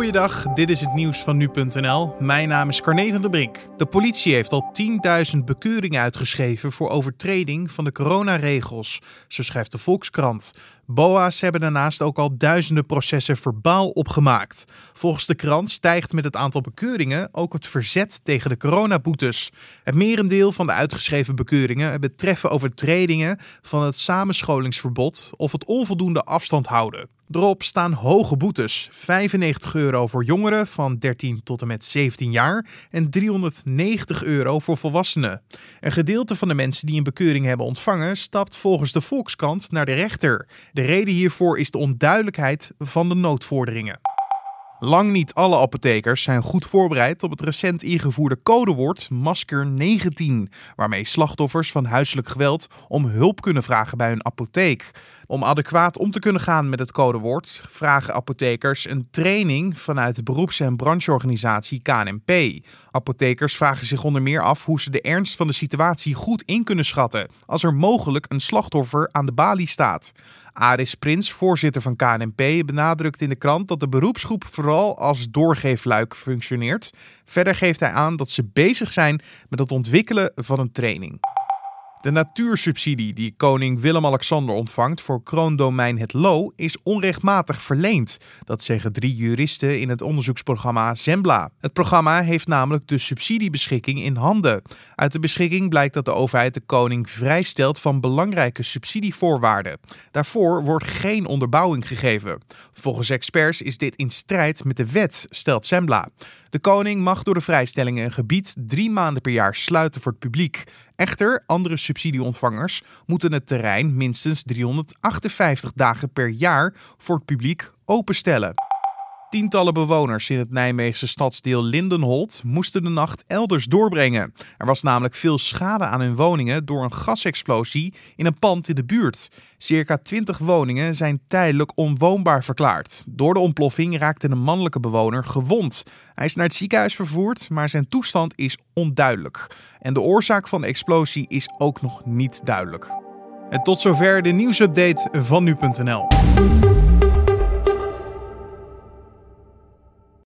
Goeiedag, dit is het nieuws van nu.nl. Mijn naam is Carne van der Brink. De politie heeft al 10.000 bekeuringen uitgeschreven voor overtreding van de coronaregels, zo schrijft de Volkskrant. BOA's hebben daarnaast ook al duizenden processen verbaal opgemaakt. Volgens de krant stijgt met het aantal bekeuringen ook het verzet tegen de coronaboetes. Het merendeel van de uitgeschreven bekeuringen betreffen overtredingen van het samenscholingsverbod of het onvoldoende afstand houden. Erop staan hoge boetes: 95 euro voor jongeren van 13 tot en met 17 jaar en 390 euro voor volwassenen. Een gedeelte van de mensen die een bekeuring hebben ontvangen stapt volgens de Volkskrant naar de rechter. De reden hiervoor is de onduidelijkheid van de noodvorderingen. Lang niet alle apothekers zijn goed voorbereid op het recent ingevoerde codewoord Masker 19, waarmee slachtoffers van huiselijk geweld om hulp kunnen vragen bij hun apotheek. Om adequaat om te kunnen gaan met het codewoord vragen apothekers een training vanuit de beroeps- en brancheorganisatie KNP. Apothekers vragen zich onder meer af hoe ze de ernst van de situatie goed in kunnen schatten als er mogelijk een slachtoffer aan de balie staat. Aris Prins, voorzitter van KNP, benadrukt in de krant dat de beroepsgroep vooral als doorgeefluik functioneert. Verder geeft hij aan dat ze bezig zijn met het ontwikkelen van een training. De natuursubsidie die koning Willem-Alexander ontvangt voor kroondomein Het Loo is onrechtmatig verleend. Dat zeggen drie juristen in het onderzoeksprogramma Zembla. Het programma heeft namelijk de subsidiebeschikking in handen. Uit de beschikking blijkt dat de overheid de koning vrijstelt van belangrijke subsidievoorwaarden. Daarvoor wordt geen onderbouwing gegeven. Volgens experts is dit in strijd met de wet, stelt Zembla. De koning mag door de vrijstellingen een gebied drie maanden per jaar sluiten voor het publiek. Echter, andere subsidieontvangers moeten het terrein minstens 358 dagen per jaar voor het publiek openstellen. Tientallen bewoners in het Nijmeegse stadsdeel Lindenholt moesten de nacht elders doorbrengen. Er was namelijk veel schade aan hun woningen door een gasexplosie in een pand in de buurt. Circa 20 woningen zijn tijdelijk onwoonbaar verklaard. Door de ontploffing raakte een mannelijke bewoner gewond. Hij is naar het ziekenhuis vervoerd, maar zijn toestand is onduidelijk. En de oorzaak van de explosie is ook nog niet duidelijk. En tot zover de nieuwsupdate van nu.nl.